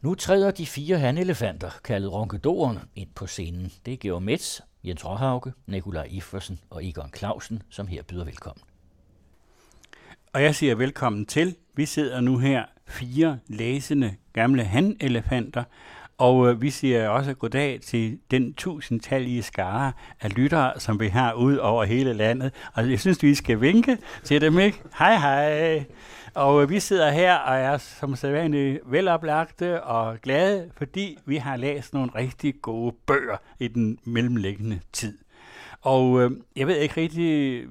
Nu træder de fire hanelefanter, kaldet ronkedoren, ind på scenen. Det er Georg Metz, Jens Råhauke, Nikolaj Iffersen og Egon Clausen, som her byder velkommen. Og jeg siger velkommen til. Vi sidder nu her fire læsende gamle hanelefanter, og øh, vi siger også goddag til den tusindtallige skare af lyttere, som vi har ud over hele landet. Og jeg synes, vi skal vinke til dem, ikke? Hej hej! Og øh, vi sidder her og er som sædvanligt veloplagte og glade, fordi vi har læst nogle rigtig gode bøger i den mellemliggende tid. Og øh, jeg ved ikke rigtig,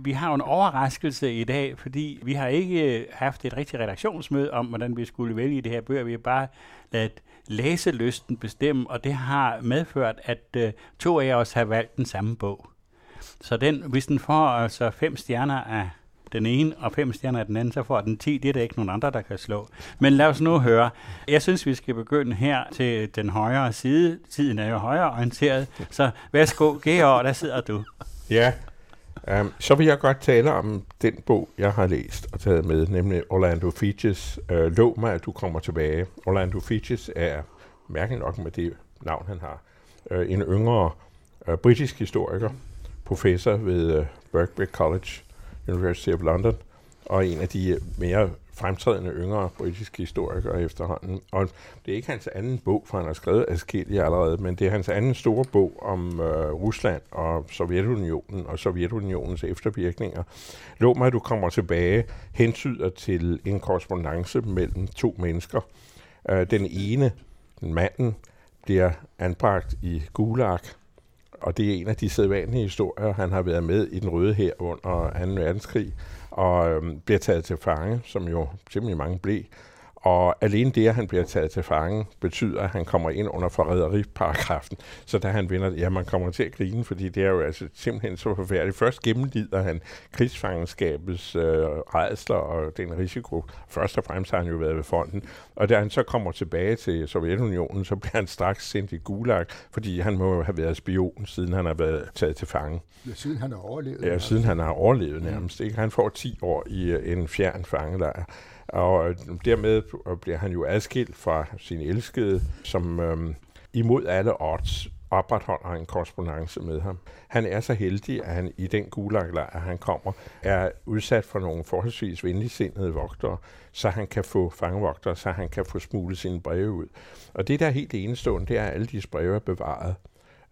vi har jo en overraskelse i dag, fordi vi har ikke øh, haft et rigtigt redaktionsmøde om, hvordan vi skulle vælge det her bøger. Vi har bare ladet læselysten bestemme, og det har medført, at øh, to af os har valgt den samme bog. Så den, hvis den får altså fem stjerner af den ene og fem stjerner af den anden, så får den 10. Det er der ikke nogen andre, der kan slå. Men lad os nu høre. Jeg synes, vi skal begynde her til den højre side. Tiden er jo højre orienteret. Så værsgo, Georg, der sidder du. Ja, um, så vil jeg godt tale om den bog, jeg har læst og taget med, nemlig Orlando Fitches uh, Lov mig, at du kommer tilbage. Orlando Fitches er, mærkeligt nok med det navn, han har, uh, en yngre uh, britisk historiker, professor ved uh, Birkbeck College University of London, og en af de mere fremtrædende yngre britiske historikere efterhånden. Og det er ikke hans anden bog, for han har skrevet adskillige allerede, men det er hans anden store bog om øh, Rusland og Sovjetunionen og Sovjetunionens eftervirkninger. Lov mig, at du kommer tilbage, hensyder til en korrespondence mellem to mennesker. Øh, den ene, manden, bliver anbragt i Gulag, og det er en af de sædvanlige historier. Han har været med i den røde her under 2. verdenskrig, og øh, bliver taget til fange, som jo simpelthen mange blev. Og alene det, at han bliver taget til fange, betyder, at han kommer ind under forræderiparagrafen. Så da han vinder, ja, man kommer til at grine, fordi det er jo altså simpelthen så forfærdeligt. Først gennemlider han krigsfangenskabets øh, redsler og den risiko. Først og fremmest har han jo været ved fonden. Og da han så kommer tilbage til Sovjetunionen, så bliver han straks sendt i Gulag, fordi han må have været spion, siden han har været taget til fange. Ja, siden han har overlevet. Ja, siden han har overlevet nærmest. Ikke? Han får 10 år i øh, en fjern fangelejr. Og øh, dermed bliver han jo adskilt fra sin elskede, som øhm, imod alle odds opretholder en korrespondence med ham. Han er så heldig, at han i den gulaglejr, han kommer, er udsat for nogle forholdsvis venligsindede vogtere, så han kan få fangevogtere, så han kan få smuglet sine breve ud. Og det, der er helt enestående, det er, at alle disse breve er bevaret.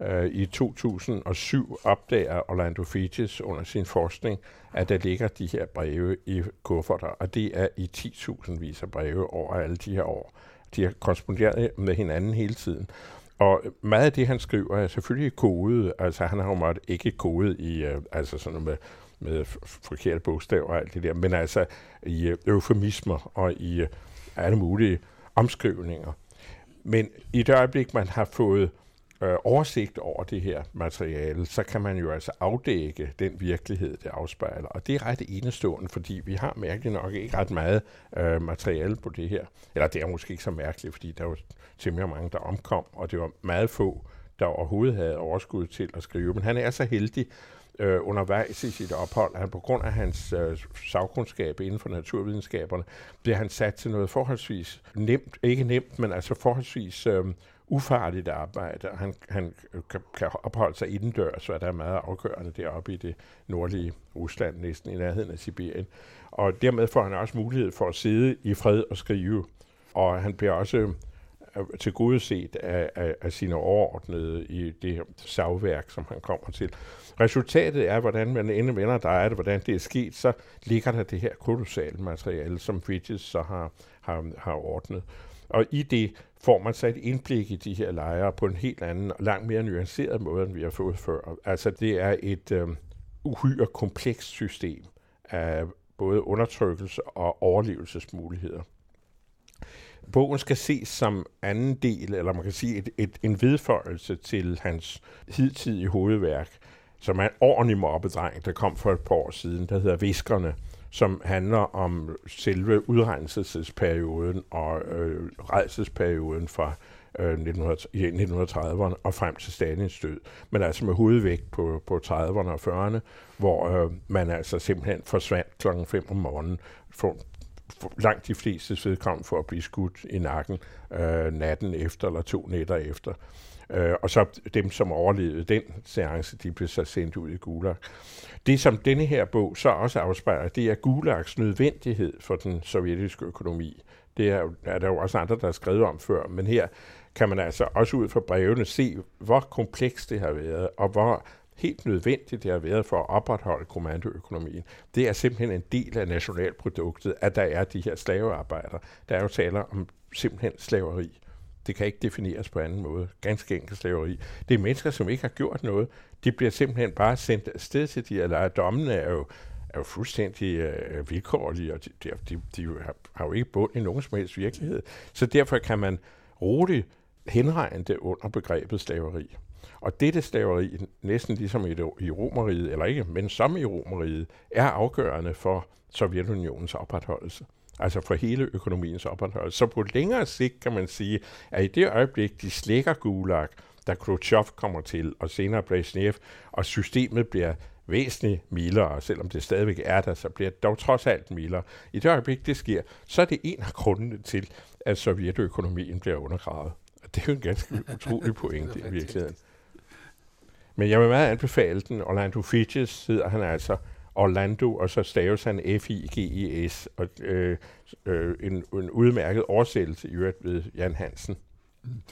Øh, I 2007 opdager Orlando Fitches under sin forskning, at der ligger de her breve i kufferter, og det er i 10.000 vis af breve over alle de her år. De har korresponderet med hinanden hele tiden. Og meget af det, han skriver, er selvfølgelig kodet. Altså, han har jo måttet ikke kodet i, øh, altså sådan med, med forkerte bogstaver og alt det der, men altså i øh, eufemismer og i øh, alle mulige omskrivninger. Men i det øjeblik, man har fået øh, oversigt over det her materiale, så kan man jo altså afdække den virkelighed, det afspejler. Og det er ret enestående, fordi vi har mærkeligt nok ikke ret meget øh, materiale på det her. Eller det er måske ikke så mærkeligt, fordi der var temmelig mange, der omkom, og det var meget få, der overhovedet havde overskud til at skrive. Men han er så heldig, øh, undervejs i sit ophold, at på grund af hans øh, sagkundskab inden for naturvidenskaberne, bliver han sat til noget forholdsvis nemt, ikke nemt, men altså forholdsvis øh, ufarligt arbejde. Han, han kan, kan opholde sig indendørs, hvad der er meget afgørende deroppe i det nordlige Rusland, næsten i nærheden af Sibirien. Og dermed får han også mulighed for at sidde i fred og skrive. Og han bliver også øh, til gode set af, af, af sine overordnede i det her savværk, som han kommer til. Resultatet er, hvordan man endelig vender dig det, hvordan det er sket, så ligger der det her kolossale materiale, som Fitches så har, har, har ordnet. Og i det får man så et indblik i de her lejre på en helt anden og langt mere nuanceret måde, end vi har fået før. Altså det er et øh, uhyre komplekst system af både undertrykkelse og overlevelsesmuligheder. Bogen skal ses som anden del, eller man kan sige et, et, en vedføjelse til hans hidtidige hovedværk, som er en ordentlig mobbedreng, der kom for et par år siden, der hedder Viskerne, som handler om selve udregnelsesperioden og øh, rejsesperioden fra øh, 1930'erne og frem til Stalins død. Men altså med hovedvægt på, på 30'erne og 40'erne, hvor øh, man altså simpelthen forsvandt klokken 5 om morgenen, langt de fleste vedkommende for at blive skudt i nakken øh, natten efter eller to nætter efter. Øh, og så dem, som overlevede den seance, de blev så sendt ud i Gulag. Det, som denne her bog så også afspejler, det er Gulags nødvendighed for den sovjetiske økonomi. Det er, er der jo også andre, der har skrevet om før, men her kan man altså også ud fra brevene se, hvor komplekst det har været, og hvor helt nødvendigt det har været for at opretholde kommandoøkonomien. Det er simpelthen en del af nationalproduktet, at der er de her slavearbejdere. Der er jo taler om simpelthen slaveri. Det kan ikke defineres på anden måde. Ganske enkelt slaveri. Det er mennesker, som ikke har gjort noget. De bliver simpelthen bare sendt afsted til de, eller dommene er jo, er jo fuldstændig øh, vilkårlige, og de, de, de, de har, har jo ikke bund i nogen som helst virkelighed. Så derfor kan man roligt henregne det under begrebet slaveri. Og dette slaveri, næsten ligesom i, det, i Romeriet, eller ikke, men som i Romeriet, er afgørende for Sovjetunionens opretholdelse. Altså for hele økonomiens opretholdelse. Så på længere sigt kan man sige, at i det øjeblik, de slækker Gulag, da Khrushchev kommer til, og senere Brezhnev, og systemet bliver væsentligt mildere, selvom det stadigvæk er der, så bliver det dog trods alt mildere. I det øjeblik, det sker, så er det en af grundene til, at sovjetøkonomien bliver undergravet. Det er jo en ganske utrolig pointe i virkeligheden. Men jeg vil meget anbefale den. Orlando Fidges hedder han altså. Orlando, og så staves han F-I-G-E-S, og øh, øh, en, en udmærket oversættelse i øvrigt ved Jan Hansen.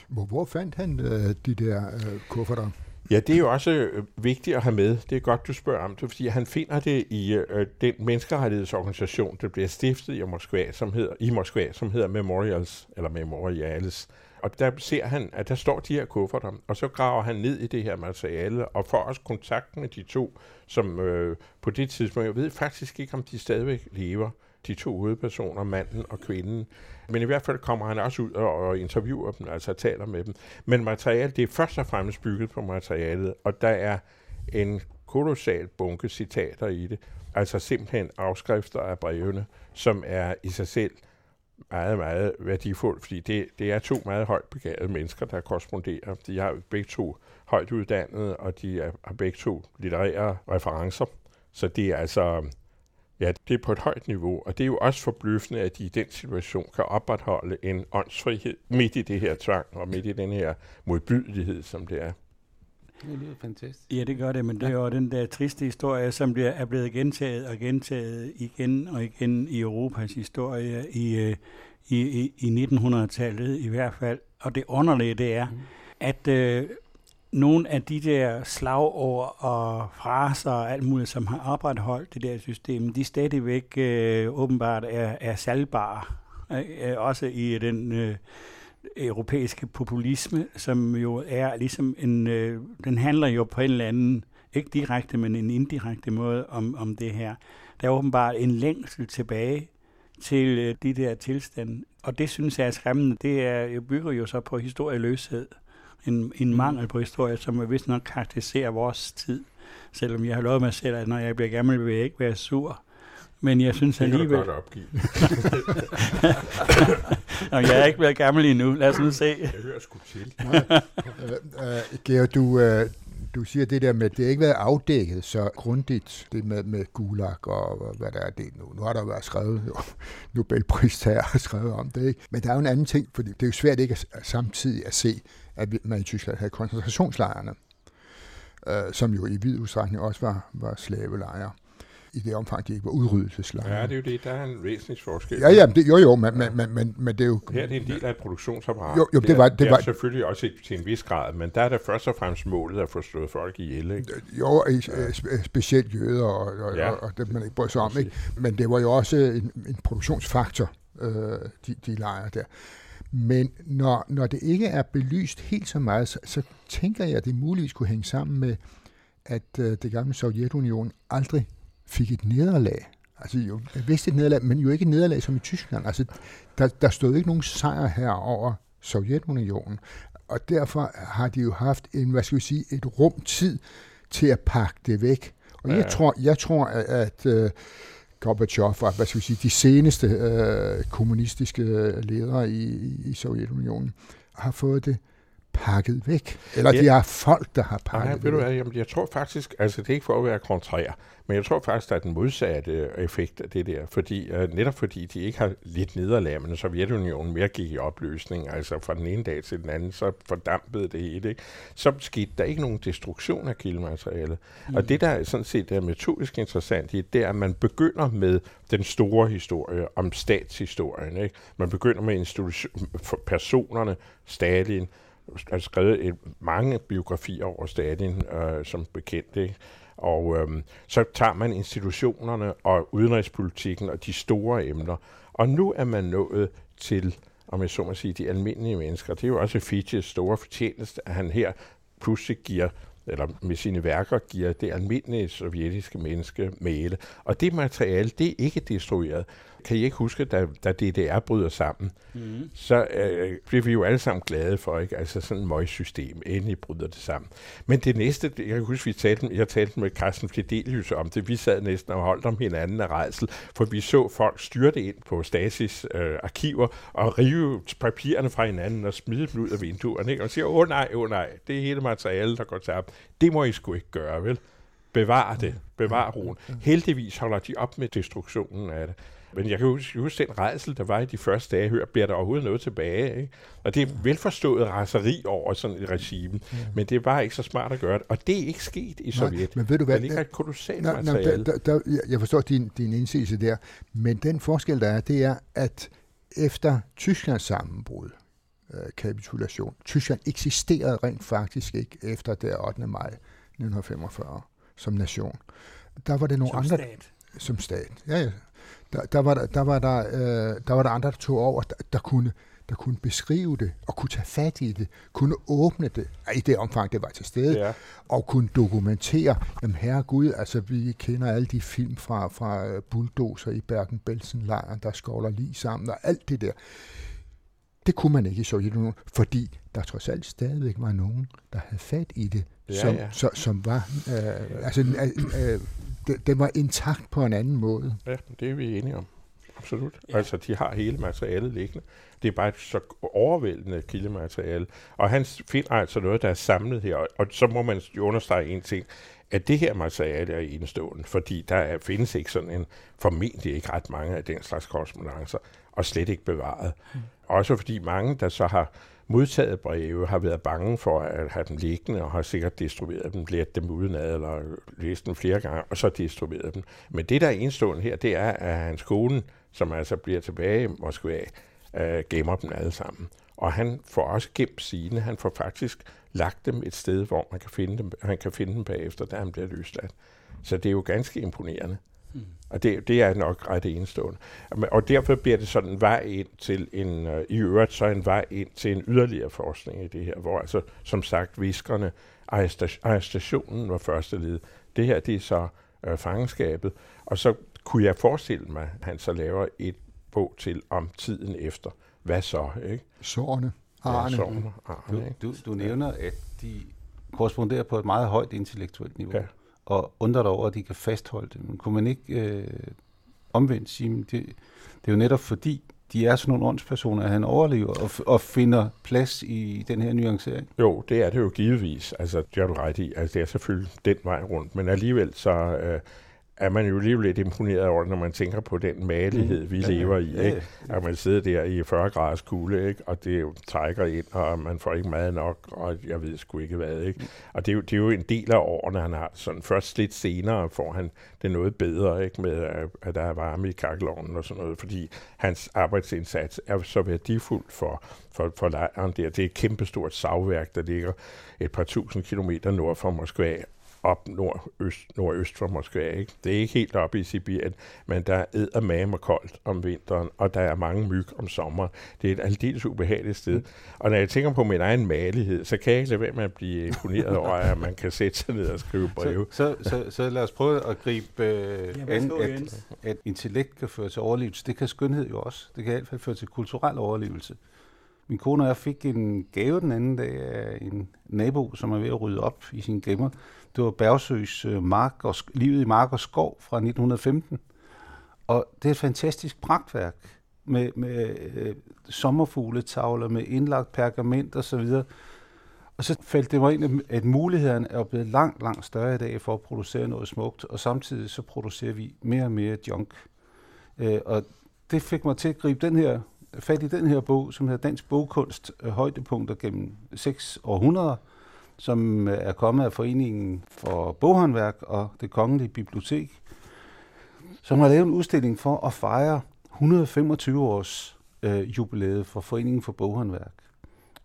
Hvor, hvor fandt han øh, de der øh, kufferter? Ja, det er jo også øh, vigtigt at have med. Det er godt, du spørger om det, fordi han finder det i øh, den menneskerettighedsorganisation, der bliver stiftet i Moskva, som hedder, i Moskva, som hedder Memorials, eller Memorials. Og der ser han, at der står de her kufferter, og så graver han ned i det her materiale, og får også kontakt med de to, som øh, på det tidspunkt, jeg ved faktisk ikke, om de stadigvæk lever, de to hovedpersoner, manden og kvinden. Men i hvert fald kommer han også ud og, interviewer dem, altså taler med dem. Men materialet, det er først og fremmest bygget på materialet, og der er en kolossal bunke citater i det. Altså simpelthen afskrifter af brevene, som er i sig selv meget, meget værdifuldt, fordi det, det er to meget højt begavede mennesker, der korresponderer. De har begge to højt uddannede, og de er, har begge to litterære referencer. Så det er altså, ja, det er på et højt niveau, og det er jo også forbløffende, at de i den situation kan opretholde en åndsfrihed midt i det her tvang, og midt i den her modbydelighed, som det er. Det lyder fantastisk. Ja, det gør det, men det er jo den der triste historie, som bliver, er blevet gentaget og gentaget igen og igen i Europas historie i, øh, i, i, i 1900-tallet i hvert fald. Og det underlige, det er, mm. at øh, nogle af de der slagord og fraser og alt muligt, som har opretholdt det der system, de stadigvæk øh, åbenbart er, er salgbare. Øh, også i den... Øh, europæiske populisme, som jo er ligesom en, øh, den handler jo på en eller anden, ikke direkte, men en indirekte måde om, om det her. Der er åbenbart en længsel tilbage til øh, de der tilstande, og det synes jeg er skræmmende. Det er, bygger jo så på historieløshed, en, en mm. mangel på historie, som vist nok karakteriserer vores tid. Selvom jeg har lovet mig selv, at når jeg bliver gammel, vil jeg ikke være sur. Men jeg synes alligevel... Det kan du godt opgive. Nå, jeg er ikke været gammel endnu. Lad os nu se. Jeg hører sgu til. uh, uh, Georg, du, uh, du siger det der med, at det ikke været afdækket så grundigt, det med, med Gulag og, hvad der er det nu. Nu har der været skrevet, jo, Nobelpristager har skrevet om det, ikke? Men der er jo en anden ting, for det er jo svært ikke at, samtidig at se, at man i Tyskland havde koncentrationslejrene, uh, som jo i vid udstrækning også var, var slavelejre i det omfang, de ikke var udryddelseslejre. Ja, det er jo det. Der er en væsentlig forskel. Ja, ja, det, jo, jo, men, men, men, men, men det er jo... Her er det en del af et produktionsapparat. Jo, jo, det, det, var, det, det er var, selvfølgelig også til en vis grad, men der er det først og fremmest målet at få slået folk ihjel, ikke? Jo, specielt jøder og, og, ja. og, og det man ikke bryder sig om, ikke? Men det var jo også en, en produktionsfaktor, øh, de, de lejre der. Men når, når det ikke er belyst helt så meget, så, så tænker jeg, at det muligvis kunne hænge sammen med, at øh, det gamle Sovjetunion aldrig fik et nederlag. Altså jo, vist et nederlag, men jo ikke et nederlag som i Tyskland. Altså, der, der stod ikke nogen sejr her over Sovjetunionen. Og derfor har de jo haft en, hvad skal vi sige, et rum tid til at pakke det væk. Og ja. jeg tror, jeg tror at, at uh, Gorbachev og hvad skal vi sige, de seneste uh, kommunistiske ledere i, i Sovjetunionen har fået det pakket væk. Eller ja. de har folk, der har pakket Nej, ved du hvad, jamen, jeg tror faktisk, altså det er ikke for at være kontrær, men jeg tror faktisk, der er den modsatte effekt af det der, fordi, uh, netop fordi de ikke har lidt nederlag, men Sovjetunionen mere gik i opløsning, altså fra den ene dag til den anden, så fordampede det hele, ikke? så skete der ikke nogen destruktion af kildematerialet. Mm. Og det, der er sådan set er metodisk interessant i, det er, at man begynder med den store historie om statshistorien. Ikke? Man begynder med institution, personerne, Stalin, har skrevet et, mange biografier over Stalin øh, som bekendt. Ikke? Og øhm, så tager man institutionerne og udenrigspolitikken og de store emner. Og nu er man nået til, om jeg så må sige, de almindelige mennesker. Det er jo også Fitches store fortjeneste, at han her pludselig giver eller med sine værker giver det almindelige sovjetiske menneske male. Og det materiale, det er ikke destrueret. Kan I ikke huske, da, da DDR bryder sammen, mm. så øh, bliver vi jo alle sammen glade for, ikke? Altså sådan et møgssystem, endelig bryder det sammen. Men det næste, jeg kan huske, vi talte, jeg talte med Carsten Fidelius om det, vi sad næsten og holdt om hinanden af rejsel, for vi så folk styrte ind på Stasis øh, arkiver og rive papirerne fra hinanden og smide dem ud af vinduerne, ikke? og siger, åh nej, åh nej, det er hele materialet, der går tabt. Det må I sgu ikke gøre, vel? Bevar det. Bevar roen. Heldigvis holder de op med destruktionen af det. Men jeg kan huske, huske den rejsel, der var i de første dage, hør, bliver der overhovedet noget tilbage? Ikke? Og det er velforstået raseri over sådan et regime, ja. men det er bare ikke så smart at gøre det. Og det er ikke sket i Sovjet. Nej, men ved du hvad? Der ligger et kolossalt nej, materiale. Nej, der, der, jeg forstår din, din indsigelse der, men den forskel, der er, det er, at efter Tysklands sammenbrud, øh, kapitulation, Tyskland eksisterede rent faktisk ikke efter det 8. maj 1945 som nation. Der var det nogle som andre... Stat. Som stat. Ja, ja. Der, der, var, der, der, var der, øh, der var der andre, der tog over, der, der kunne der kunne beskrive det, og kunne tage fat i det, kunne åbne det, i det omfang, det var til stede, Ja. og kunne dokumentere, jamen herregud, altså vi kender alle de film fra, fra øh, bulldozer i Bergen-Belsen-lejren, der skovler lige sammen, og alt det der. Det kunne man ikke i Sovjetunionen, fordi der trods alt stadigvæk var nogen, der havde fat i det, Ja, som, ja. Så, som var, øh, altså, øh, øh, det, det var intakt på en anden måde. Ja, det er vi enige om. Absolut. Ja. Altså, de har hele materialet liggende. Det er bare et så overvældende kildemateriale. Og han finder altså noget, der er samlet her. Og, og så må man jo understrege en ting, at det her materiale er enestående, fordi der er, findes ikke sådan en, formentlig ikke ret mange af den slags korrespondencer, og slet ikke bevaret. Mm. Også fordi mange, der så har modtaget breve, har været bange for at have dem liggende, og har sikkert distribueret dem, lært dem udenad, eller læst dem flere gange, og så distribueret dem. Men det, der er enestående her, det er, at hans kone, som altså bliver tilbage i Moskva, øh, gemmer dem alle sammen. Og han får også gemt sine. Han får faktisk lagt dem et sted, hvor man kan finde dem, han kan finde dem bagefter, da han bliver løsladt. Så det er jo ganske imponerende. Og det, det er nok ret enestående. Og derfor bliver det sådan en vej ind til en, uh, i øvrigt så en vej ind til en yderligere forskning i det her, hvor altså, som sagt, viskerne, arrestationen var første led. Det her, det er så uh, fangenskabet. Og så kunne jeg forestille mig, at han så laver et bog til om tiden efter. Hvad så, ikke? Sårene. Ja, Arne. sårene, Du, Arne, ikke? du, du nævner, at de korresponderer på et meget højt intellektuelt niveau, Ja og undrer dig over, at de kan fastholde det. Men kunne man ikke øh, omvendt sige, men det, det er jo netop fordi, de er sådan nogle åndspersoner, at han overlever og, f- og finder plads i den her nuancering. Jo, det er det jo givetvis. Altså, det har du ret i. Altså, det er selvfølgelig den vej rundt. Men alligevel så øh, er man jo alligevel lidt imponeret over, når man tænker på den malighed, vi Ja, lever i. ja, Ikke? At man sidder der i 40 graders kulde, ikke? og det jo trækker ind, og man får ikke mad nok, og jeg ved sgu ikke hvad. Ikke? Og det er, jo, det er jo en del af årene, han har. Sådan først lidt senere får han det noget bedre, ikke? med at, at der er varme i kakkelovnen og sådan noget, fordi hans arbejdsindsats er så værdifuld for, for, for lejren der. Det er et kæmpestort savværk, der ligger et par tusind kilometer nord for Moskva, op nordøst, nordøst for Moskva. Ikke? Det er ikke helt oppe i Sibirien, men der er eddermame koldt om vinteren, og der er mange myg om sommeren. Det er et aldeles ubehageligt sted. Og når jeg tænker på min egen malighed, så kan jeg ikke lade være med at blive imponeret over, at man kan sætte sig ned og skrive breve. Så, så, så, så lad os prøve at gribe øh, Ja, an, at, at intellekt kan føre til overlevelse. Det kan skønhed jo også. Det kan i hvert fald føre til kulturel overlevelse. Min kone og jeg fik en gave den anden dag af en nabo, som er ved at rydde op i sin gemmer. Det var Bergsøs øh, mark og, Livet i mark og skov fra 1915. Og det er et fantastisk pragtværk med, med øh, sommerfugletavler, med indlagt pergament og så videre. Og så faldt det mig ind, at mulighederne er blevet langt, langt større i dag for at producere noget smukt, og samtidig så producerer vi mere og mere junk. Øh, og det fik mig til at gribe den her, fat i den her bog, som hedder Dansk Bogkunst, øh, højdepunkter gennem seks århundreder, som øh, er kommet af Foreningen for Boghåndværk og det Kongelige Bibliotek, som har lavet en udstilling for at fejre 125 års øh, jubilæet for Foreningen for Boghåndværk.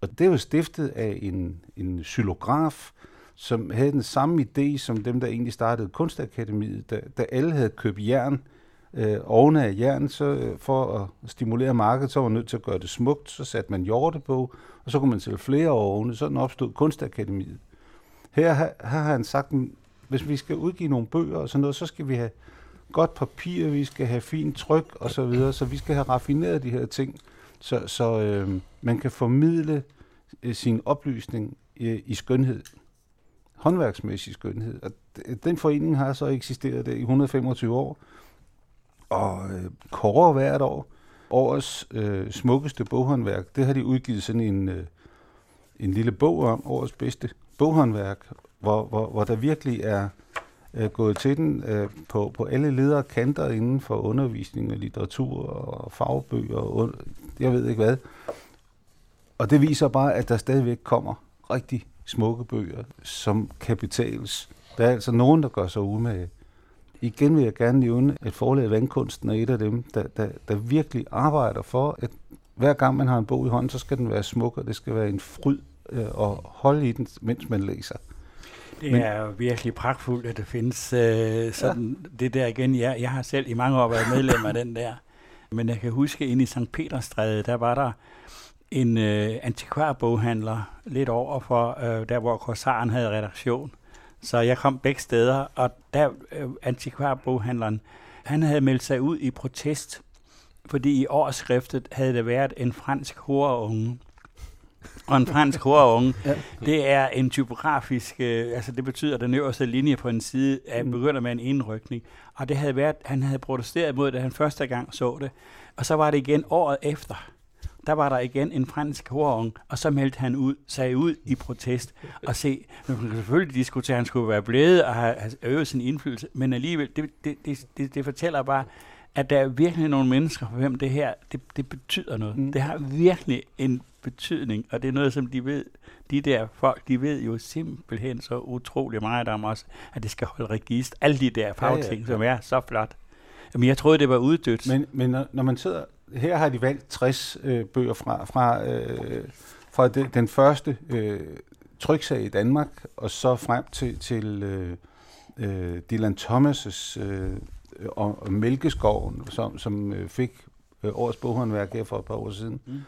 Og det var stiftet af en, en xylograf, som havde den samme idé som dem, der egentlig startede Kunstakademiet, da, da alle havde købt jern, øh, ovne af jern, så øh, for at stimulere markedet, så var man nødt til at gøre det smukt, så satte man hjorte på, og så kunne man sælge flere ovne, sådan opstod Kunstakademiet. Her, her, her har han sagt, hvis vi skal udgive nogle bøger og sådan noget, så skal vi have godt papir, vi skal have fint tryk og så videre, så vi skal have raffineret de her ting, så, så øh, man kan formidle øh, sin oplysning øh, i skønhed, håndværksmæssig skønhed. Og den forening har så eksisteret i 125 år, og øh, kårer hvert år årets øh, smukkeste boghåndværk. Det har de udgivet sådan en, øh, en lille bog om, årets bedste boghåndværk, hvor, hvor, hvor der virkelig er øh, gået til den øh, på, på alle ledere kanter inden for undervisning og litteratur og fagbøger og jeg ved ikke hvad. Og det viser bare, at der stadigvæk kommer rigtig smukke bøger, som kan betales. Der er altså nogen, der gør sig umage. Igen vil jeg gerne nævne, at forlaget Vandkunsten er et af dem, der, der, der virkelig arbejder for, at hver gang man har en bog i hånden, så skal den være smuk, og det skal være en fryd øh, at holde i den, mens man læser. Det Men, er virkelig pragtfuldt, at det findes øh, sådan ja. det der igen. Jeg, jeg har selv i mange år været medlem af den der. Men jeg kan huske, inde i St. Petersstræde, der var der en øh, antikvarboghandler lidt over for øh, der, hvor Korsaren havde redaktion. Så jeg kom begge steder, og der øh, antikvarboghandleren, han havde meldt sig ud i protest, fordi i årsskriftet havde der været en fransk horunge, og en fransk horunge, ja. det er en typografisk, øh, altså det betyder, at den øverste linje på en side er, mm. begynder med en indrykning. Og det havde været, han havde protesteret mod det, han første gang så det. Og så var det igen året efter. Der var der igen en fransk horunge, og så meldte han ud, sagde ud i protest. Og se, nu kan selvfølgelig diskutere, at han skulle være blevet og have, have øvet sin indflydelse, men alligevel, det, det, det, det, det fortæller bare, at der er virkelig nogle mennesker, for hvem det her, det, det betyder noget. Mm. Det har virkelig en betydning, og det er noget, som de ved, de der folk, de ved jo simpelthen så utrolig meget om os, at det skal holde register. Alle de der fagting, ja, ja, ja. som er så flot. Jamen, jeg troede, det var uddødt. Men, men når, når man sidder... Her har de valgt 60 øh, bøger fra, fra, øh, fra de, den første øh, tryksag i Danmark, og så frem til, til øh, øh, Dylan Thomas' øh, og, og Mælkeskoven, som, som øh, fik øh, årets boghåndværk her for et par år siden. Mm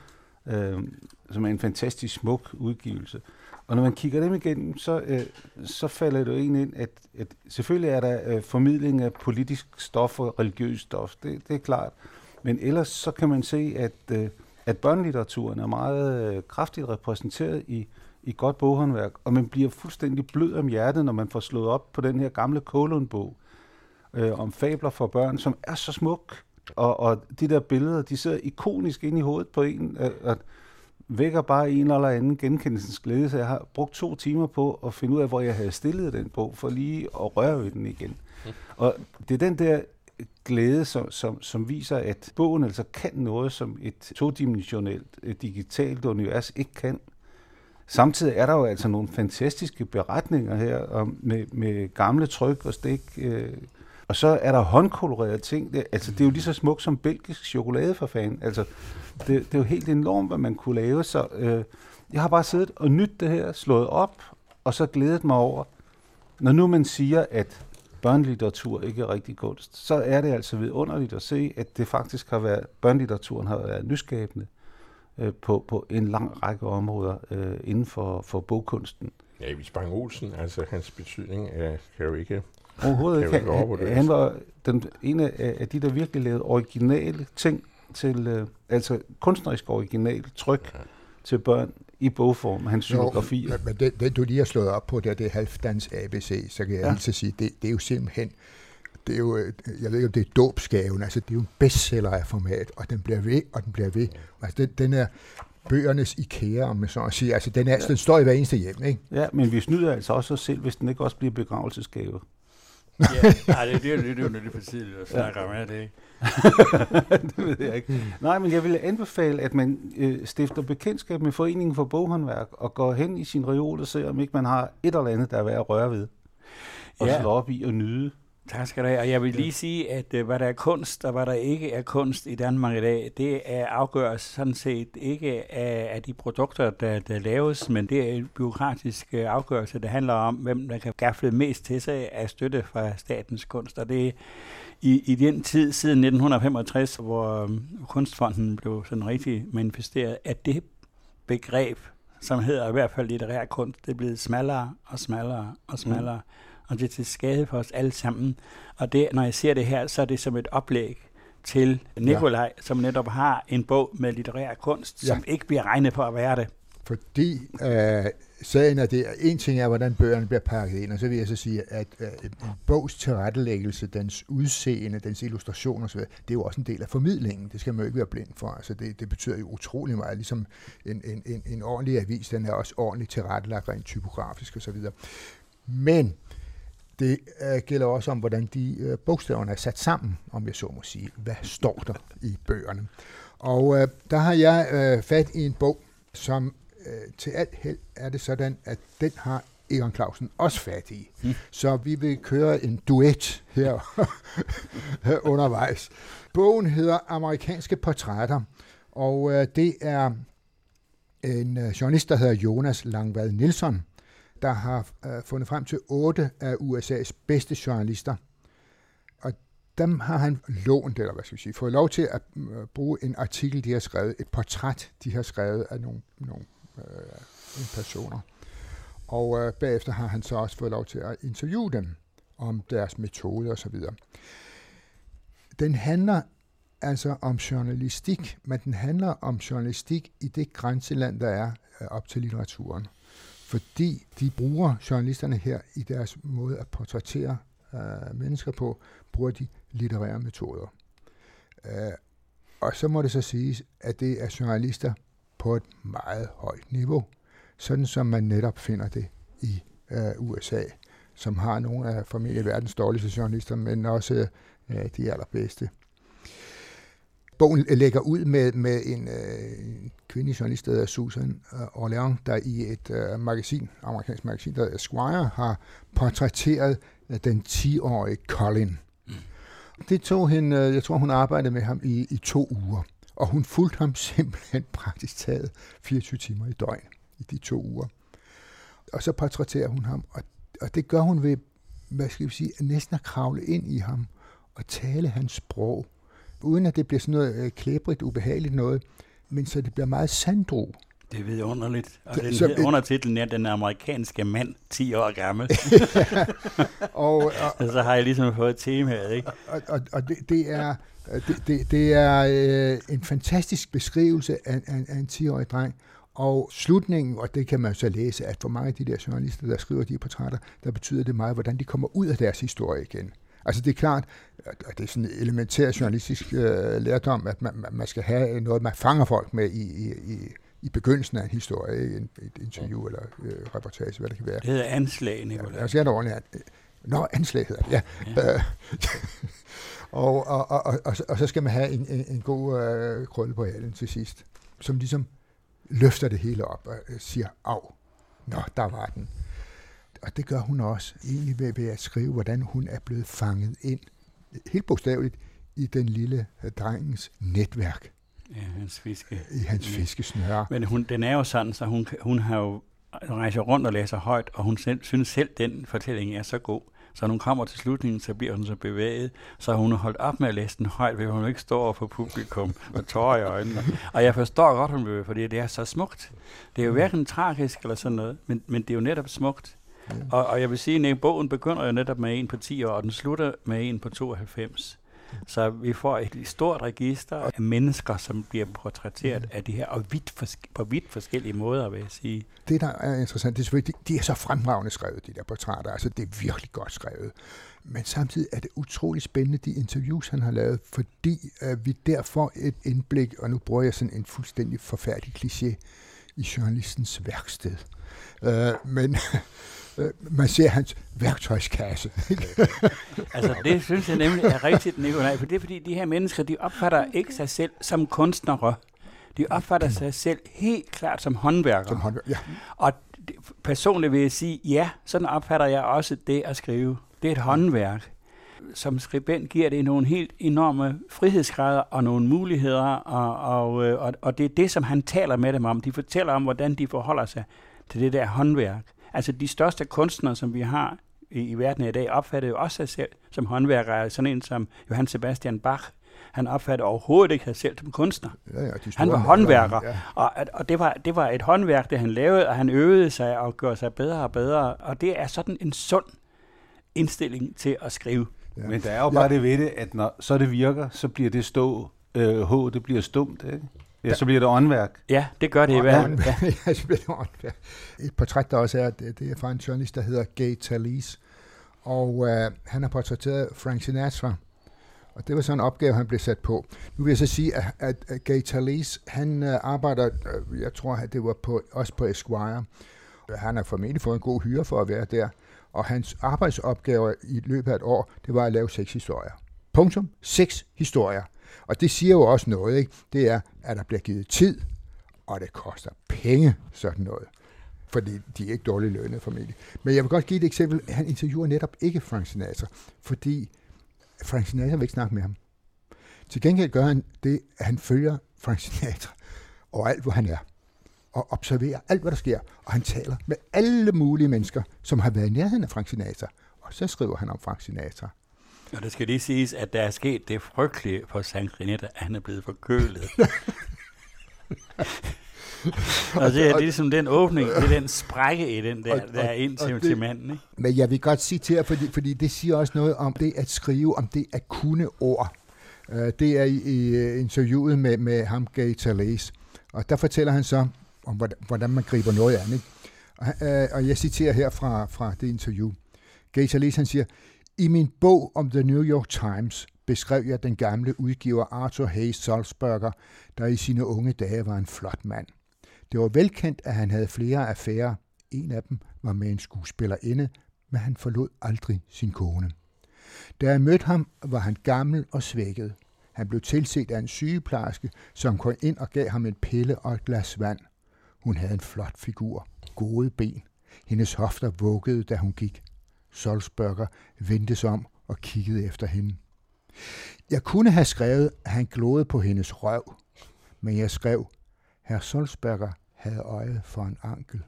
øh, som er en fantastisk smuk udgivelse. Og når man kigger dem igennem, så, øh, så falder det jo egentlig ind, at, at selvfølgelig er der øh, formidling af politisk stof og religiøst stof, det, det er klart. Men ellers så kan man se, at, øh, at børnelitteraturen er meget øh, kraftigt repræsenteret i, i godt boghåndværk, og man bliver fuldstændig blød om hjertet, når man får slået op på den her gamle Kålund-bog øh, om fabler for børn, som er så smuk, og, og de der billeder, de sidder ikonisk ind i hovedet på en, at, og vækker bare en eller anden genkendelsens glæde, så jeg har brugt to timer på at finde ud af, hvor jeg havde stillet den bog, for lige at røre ved den igen. Mm. Og det er den der glæde, som, som, som viser, at bogen altså kan noget, som et todimensionelt, et digitalt univers ikke kan. Samtidig er der jo altså nogle fantastiske beretninger her om, med, med gamle tryk og stik, øh, og så er der håndkolorerede ting. Det, altså, det er jo lige så smukt som belgisk chokolade for fanden. Altså, det, det er jo helt enormt, hvad man kunne lave. Så øh, jeg har bare siddet og nydt det her, slået op, og så glædet mig over, når nu man siger, at børnelitteratur ikke er rigtig kunst, så er det altså vidunderligt at se, at det faktisk har været, børnelitteraturen har været nyskabende øh, på, på en lang række områder øh, inden for, for bogkunsten. Ja, vi Bang Olsen, altså hans betydning er, kan jo ikke Overhovedet ikke. Han, han var den, en af, af de, der virkelig lavede originale ting til, øh, altså kunstnerisk original tryk ja. til børn i bogform, hans psykografi. Men det, det, du lige har slået op på, der, det er Halvdans ABC, så kan jeg ja. lige sige, det, det er jo simpelthen, det er jo, øh, jeg ved ikke, om det er dåbsgaven, altså det er jo en bestseller af format, og den bliver ved, og den bliver ved. Altså den, den er, bøgernes IKEA, om man så at sige. Altså, den, er, ja. den står i hver eneste hjem, ikke? Ja, men vi snyder altså også os selv, hvis den ikke også bliver begravelsesgave. Ja, nej, det, det, det, det er jo lidt for tidligt at snakke om, er det ikke? det ved jeg ikke. Nej, men jeg vil anbefale, at man øh, stifter bekendtskab med Foreningen for Boghåndværk og går hen i sin reol og ser, om ikke man har et eller andet, der er værd at røre ved. Og ja. slå op i og nyde. Tak skal du have. Og jeg vil lige sige, at øh, hvad der er kunst og hvad der ikke er kunst i Danmark i dag, det er afgøres sådan set ikke af, af de produkter, der, der laves, men det er en byråkratisk øh, afgørelse. Det handler om, hvem der kan gafle mest til sig af støtte fra statens kunst. Og det er i, i den tid siden 1965, hvor um, Kunstfonden blev sådan rigtig manifesteret, at det begreb, som hedder i hvert fald litterær kunst, det er blevet smallere og smallere og smallere. Mm og det er til skade for os alle sammen. Og det, når jeg ser det her, så er det som et oplæg til Nikolaj, ja. som netop har en bog med litterær kunst, ja. som ikke bliver regnet på at være det. Fordi øh, sagen er det, en ting er, hvordan bøgerne bliver pakket ind, og så vil jeg så sige, at øh, en bogs tilrettelæggelse, dens udseende, dens illustration osv., det er jo også en del af formidlingen. Det skal man jo ikke være blind for. Altså det, det betyder jo utrolig meget. Ligesom en, en, en, en ordentlig avis, den er også ordentligt tilrettelagt rent typografisk osv. Men det øh, gælder også om, hvordan de øh, bogstaverne er sat sammen, om jeg så må sige. Hvad står der i bøgerne? Og øh, der har jeg øh, fat i en bog, som øh, til alt held er det sådan, at den har Egon Clausen også fat i. Hmm. Så vi vil køre en duet her undervejs. Bogen hedder Amerikanske Portrætter, og øh, det er en øh, journalist, der hedder Jonas Langvad Nielsen, der har øh, fundet frem til otte af USA's bedste journalister. Og dem har han lånt, eller hvad skal vi sige, fået lov til at øh, bruge en artikel, de har skrevet, et portræt, de har skrevet af nogle, nogle øh, personer. Og øh, bagefter har han så også fået lov til at interviewe dem om deres metoder osv. Den handler altså om journalistik, men den handler om journalistik i det grænseland, der er øh, op til litteraturen fordi de bruger, journalisterne her, i deres måde at portrættere øh, mennesker på, bruger de litterære metoder. Øh, og så må det så siges, at det er journalister på et meget højt niveau, sådan som man netop finder det i øh, USA, som har nogle af formentlig verdens dårligste journalister, men også øh, de allerbedste bogen lægger ud med, med en, øh, kvindelig journalist, der hedder Susan øh, Orleans, der i et øh, magasin, amerikansk magasin, der hedder Esquire, har portrætteret øh, den 10-årige Colin. Mm. Det tog hende, øh, jeg tror hun arbejdede med ham i, i to uger, og hun fulgte ham simpelthen praktisk taget 24 timer i døgn i de to uger. Og så portrætterer hun ham, og, og det gør hun ved, hvad skal vi sige, næsten at kravle ind i ham og tale hans sprog uden at det bliver sådan noget øh, klæbrigt, ubehageligt noget, men så det bliver meget sandro. Det er vidunderligt. Og den så, undertitlen er Den amerikanske mand, 10 år gammel. og, og, og, så har jeg ligesom fået temaet, ikke? Og, og, og det, det er, det, det, det er øh, en fantastisk beskrivelse af, af, af en 10-årig dreng, og slutningen, og det kan man så læse, at for mange af de der journalister, der skriver de portrætter, der betyder det meget, hvordan de kommer ud af deres historie igen. Altså det er klart, at det er sådan en elementær journalistisk øh, lærdom, at man, man skal have noget, man fanger folk med i, i, i, i begyndelsen af en historie, ikke? En, et interview eller øh, reportage, hvad det kan være. Det hedder anslag, Nicolai. Ja, jeg siger det ordentligt. Nå, anslag hedder det, ja. ja. Øh, og, og, og, og, og, så skal man have en, en, en god øh, krølle på halen til sidst, som ligesom løfter det hele op og øh, siger, af, nå, der var den og det gør hun også, egentlig ved, ved at skrive, hvordan hun er blevet fanget ind, helt bogstaveligt, i den lille uh, drengens netværk. Ja, hans fiske. I hans fiskesnøre. Men hun, den er jo sådan, så hun, hun har jo rejser rundt og læser højt, og hun selv, synes selv, den fortælling er så god. Så når hun kommer til slutningen, så bliver hun så bevæget. Så hun har holdt op med at læse den højt, ved hun ikke står over for publikum med tårer i øjnene. Og jeg forstår godt, hun vil, fordi det er så smukt. Det er jo hverken tragisk eller sådan noget, men, men det er jo netop smukt. Og, og jeg vil sige, at bogen begynder jo netop med en på 10 år, og den slutter med en på 92. Så vi får et stort register af mennesker, som bliver portrætteret mm. af de her, og vidt på vidt forskellige måder, vil jeg sige. Det, der er interessant, det er selvfølgelig, de, de er så fremragende skrevet, de der portrætter. Altså, det er virkelig godt skrevet. Men samtidig er det utrolig spændende, de interviews, han har lavet, fordi øh, vi der får et indblik, og nu bruger jeg sådan en fuldstændig forfærdelig kliché, i journalistens værksted. Øh, men man ser hans værktøjskasse. altså det synes jeg nemlig er rigtigt, Nikolaj, for det er fordi, de her mennesker, de opfatter ikke sig selv som kunstnere. De opfatter sig selv helt klart som håndværkere. Som håndværker, ja. Og personligt vil jeg sige, ja, sådan opfatter jeg også det at skrive. Det er et håndværk. Som skribent giver det nogle helt enorme frihedsgrader og nogle muligheder, og, og, øh, og, og det er det, som han taler med dem om. De fortæller om, hvordan de forholder sig til det der håndværk. Altså de største kunstnere, som vi har i, i verden i dag, opfatter jo også sig selv som håndværkere. Sådan en som Johann Sebastian Bach, han opfattede overhovedet ikke sig selv som kunstner. Ja, ja, han var håndværker, ja. og, og det, var, det var et håndværk, det han lavede, og han øvede sig og gjorde sig bedre og bedre, og det er sådan en sund indstilling til at skrive. Ja. Men der er jo bare ja. det ved det, at når så det virker, så bliver det stå, øh, H, det bliver stumt, ikke? Ja, så bliver det åndværk. Ja, det gør det i hvert fald. Ja. ja, så bliver det åndværk. Et portræt, der også er, det, det er fra en journalist, der hedder Gay Talese. Og øh, han har portrætteret Frank Sinatra. Og det var sådan en opgave, han blev sat på. Nu vil jeg så sige, at, at, at Gay Talese, han øh, arbejder, øh, jeg tror, at det var på, også på Esquire. Han har formentlig fået en god hyre for at være der. Og hans arbejdsopgaver i løbet af et år, det var at lave seks historier. Punktum. Seks historier. Og det siger jo også noget, ikke? Det er, at der bliver givet tid, og det koster penge, sådan noget. Fordi de er ikke dårligt lønnet formentlig. Men jeg vil godt give et eksempel. Han interviewer netop ikke Frank Sinatra, fordi Frank Sinatra vil ikke snakke med ham. Til gengæld gør han det, at han følger Frank Sinatra overalt, hvor han er og observerer alt, hvad der sker. Og han taler med alle mulige mennesker, som har været i nærheden af Frank Sinatra. Og så skriver han om Frank Sinatra. Og det skal lige siges, at der er sket det frygtelige for Sangrinetta, at han er blevet forkølet. og det er ligesom den åbning, det er den sprække i den der, der er ind til, til manden. Ikke? Men jeg vil godt sige til jer, fordi, fordi det siger også noget om det at skrive, om det at kunne ord. Uh, det er i, i øh, interviewet med, med ham, Gay Talese. Og der fortæller han så, om hvordan man griber noget an. Ikke? Og, uh, og jeg citerer her fra, fra det interview. Gay Talese, han siger, i min bog om The New York Times beskrev jeg den gamle udgiver Arthur Hayes Salzberger, der i sine unge dage var en flot mand. Det var velkendt, at han havde flere affærer. En af dem var med en skuespillerinde, men han forlod aldrig sin kone. Da jeg mødte ham, var han gammel og svækket. Han blev tilset af en sygeplejerske, som kom ind og gav ham en pille og et glas vand. Hun havde en flot figur, gode ben. Hendes hofter vuggede, da hun gik. Solsberger vendte sig om og kiggede efter hende. Jeg kunne have skrevet, at han glåede på hendes røv, men jeg skrev, herr Solsberger havde øje for en ankel.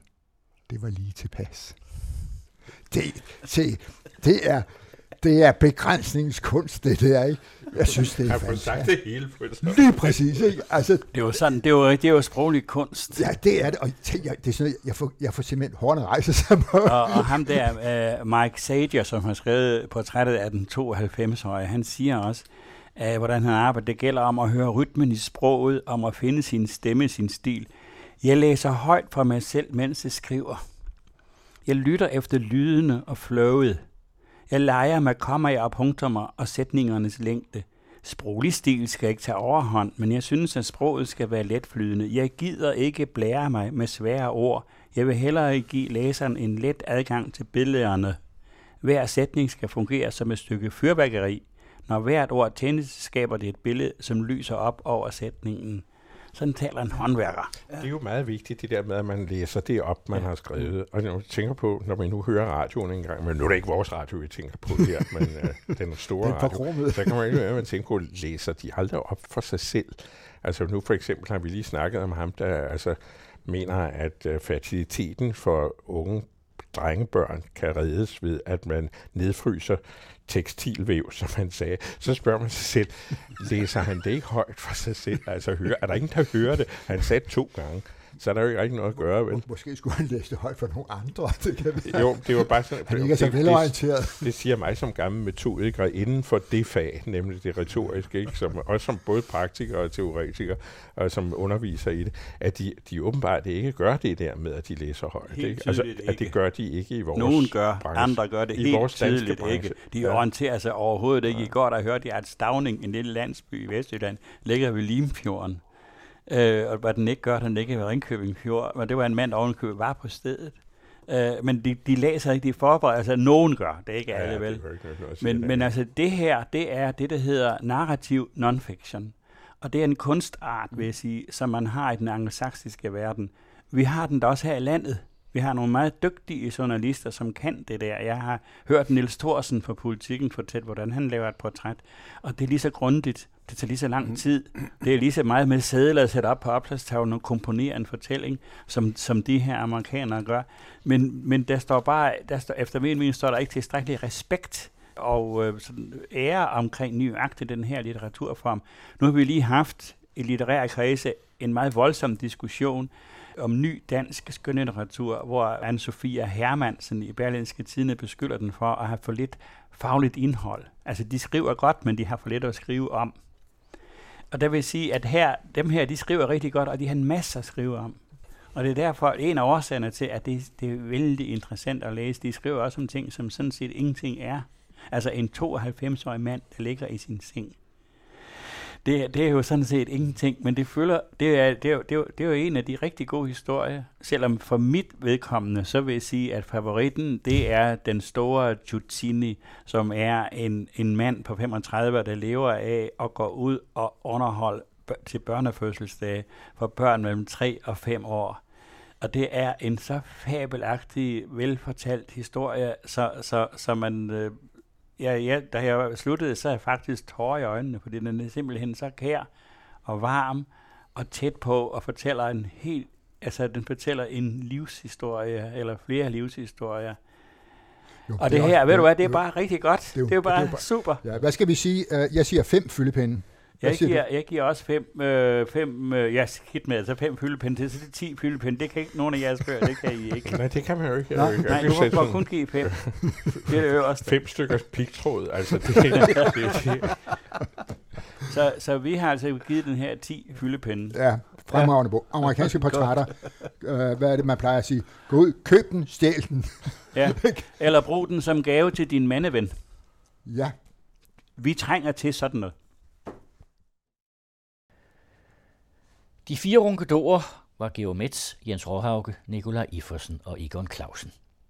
Det var lige tilpas. Det, det, det er det er begrænsningskunst, det der, ikke? Jeg synes, det er fantastisk. Jeg har sagt det hele på det. Lige præcis, ikke? Altså, det var sådan, det var, det var sproglig kunst. Ja, det er det, og jeg, det er sådan, jeg får, jeg får simpelthen hårene rejse sig på. og, og ham der, uh, Mike Sager, som har skrevet portrættet af den 92-årige, han siger også, uh, hvordan han arbejder. Det gælder om at høre rytmen i sproget, om at finde sin stemme, sin stil. Jeg læser højt fra mig selv, mens jeg skriver. Jeg lytter efter lydene og flowet. Jeg leger med kommaer og punktummer og sætningernes længde. Sproglig stil skal ikke tage overhånd, men jeg synes, at sproget skal være letflydende. Jeg gider ikke blære mig med svære ord. Jeg vil hellere give læseren en let adgang til billederne. Hver sætning skal fungere som et stykke fyrværkeri. Når hvert ord tændes, skaber det et billede, som lyser op over sætningen. Sådan taler en håndværker. Det er jo meget vigtigt, det der med, at man læser det op, man ja. har skrevet. Og når man tænker på, når man nu hører radioen engang, men nu er det ikke vores radio, vi tænker på her, men uh, den store den radio, så kan man jo at man tænker på, læser de aldrig op for sig selv. Altså nu for eksempel har vi lige snakket om ham, der altså mener, at uh, fertiliteten for unge drengebørn kan reddes ved, at man nedfryser tekstilvæv, som han sagde, så spørger man sig selv, læser han det ikke højt for sig selv? Altså, hører, er der ingen, der hører det? Han sagde to gange så er der jo ikke rigtig noget at gøre. Vel? Måske skulle han læse det højt for nogle andre. Det kan vi. Jo, det var bare sådan... Han ikke er så velorienteret. Det, det, siger mig som gammel metodiker inden for det fag, nemlig det retoriske, ikke? Som, også som både praktiker og teoretiker, og som underviser i det, at de, de åbenbart ikke gør det der med, at de læser højt. Helt ikke? Altså, ikke. at det gør de ikke i vores Nogen gør, branche. andre gør det I helt vores tydeligt branche. ikke. De Ja. orienterer sig overhovedet ikke. I går der hørte jeg, at Stavning, en lille landsby i Vestjylland, ligger ved Limfjorden. Øh, og hvad den ikke gør, den ligger ved Ringkøbing Fjord. Men det var en mand, der ovenkøbet var på stedet. Øh, men de, de læser ikke, de forbereder altså nogen gør, det er ikke alle vel. ikke Men, men altså det her, det er det, der hedder narrativ nonfiction. Og det er en kunstart, vil jeg sige, som man har i den anglosaksiske verden. Vi har den da også her i landet. Vi har nogle meget dygtige journalister, som kan det der. Jeg har hørt Nils Thorsen fra Politiken fortælle, hvordan han laver et portræt. Og det er lige så grundigt. Det tager lige så lang tid. Det er lige så meget med sædler at sætte op på opslagstavlen og komponere en fortælling, som, som de her amerikanere gør. Men, men der står bare, der står, efter min mening står der ikke tilstrækkelig respekt og øh, sådan ære omkring nøjagtigt den her litteraturform. Nu har vi lige haft i litterære kredse en meget voldsom diskussion om ny dansk skønlitteratur, hvor Anne-Sophia Hermansen i Berlinske Tidene beskylder den for at have for lidt fagligt indhold. Altså, de skriver godt, men de har for lidt at skrive om. Og der vil sige, at her, dem her, de skriver rigtig godt, og de har en masse at skrive om. Og det er derfor en af årsagerne til, at det, det er vældig interessant at læse. De skriver også om ting, som sådan set ingenting er. Altså en 92-årig mand, der ligger i sin seng. Det, det er jo sådan set ingenting, men det føler, det er, det, er, det, er, det er jo en af de rigtig gode historier. Selvom for mit vedkommende, så vil jeg sige, at favoritten, det er den store Giuttini, som er en, en mand på 35, der lever af at gå ud og underholde til børnefødselsdage for børn mellem 3 og 5 år. Og det er en så fabelagtig, velfortalt historie, så, så, så man... Øh, ja, ja, da jeg sluttede, så er jeg faktisk tårer i øjnene, fordi den er simpelthen så kær og varm og tæt på og fortæller en helt... Altså, den fortæller en livshistorie, eller flere livshistorier. Jo, Og det er her, også- ved du hvad, det er jo- bare rigtig godt. det er jo- Det er jo bare det er jo bare- super. Ja, hvad skal vi sige? Øh, Jeg siger fem fyldepinde. Jeg siger giver, jeg giver også fem, øh, fem øh, jeg skidt med, altså fem fyldepinde til, så det er ti fyldepinde. Det kan ikke nogen af jeres bøger, det kan I ikke. Nej, det kan man jo ikke. Nej, Jeg kan Nej, ikke du må kun give fem. Det er det øverste. fem stykker pigtråd. Altså, det, det, det, det, Så, så vi har altså givet den her 10 fyldepinde. Ja, fremragende bog. Amerikanske portrætter. Øh, Hvad er det, man plejer at sige? Gå ud, køb den, stjæl den. Ja. Eller brug den som gave til din mandeven. Ja, Vi trænger til sådan noget. De fire runkedorer var Georg Metz, Jens Råhauke, Nikolaj Iffersen og Egon Clausen.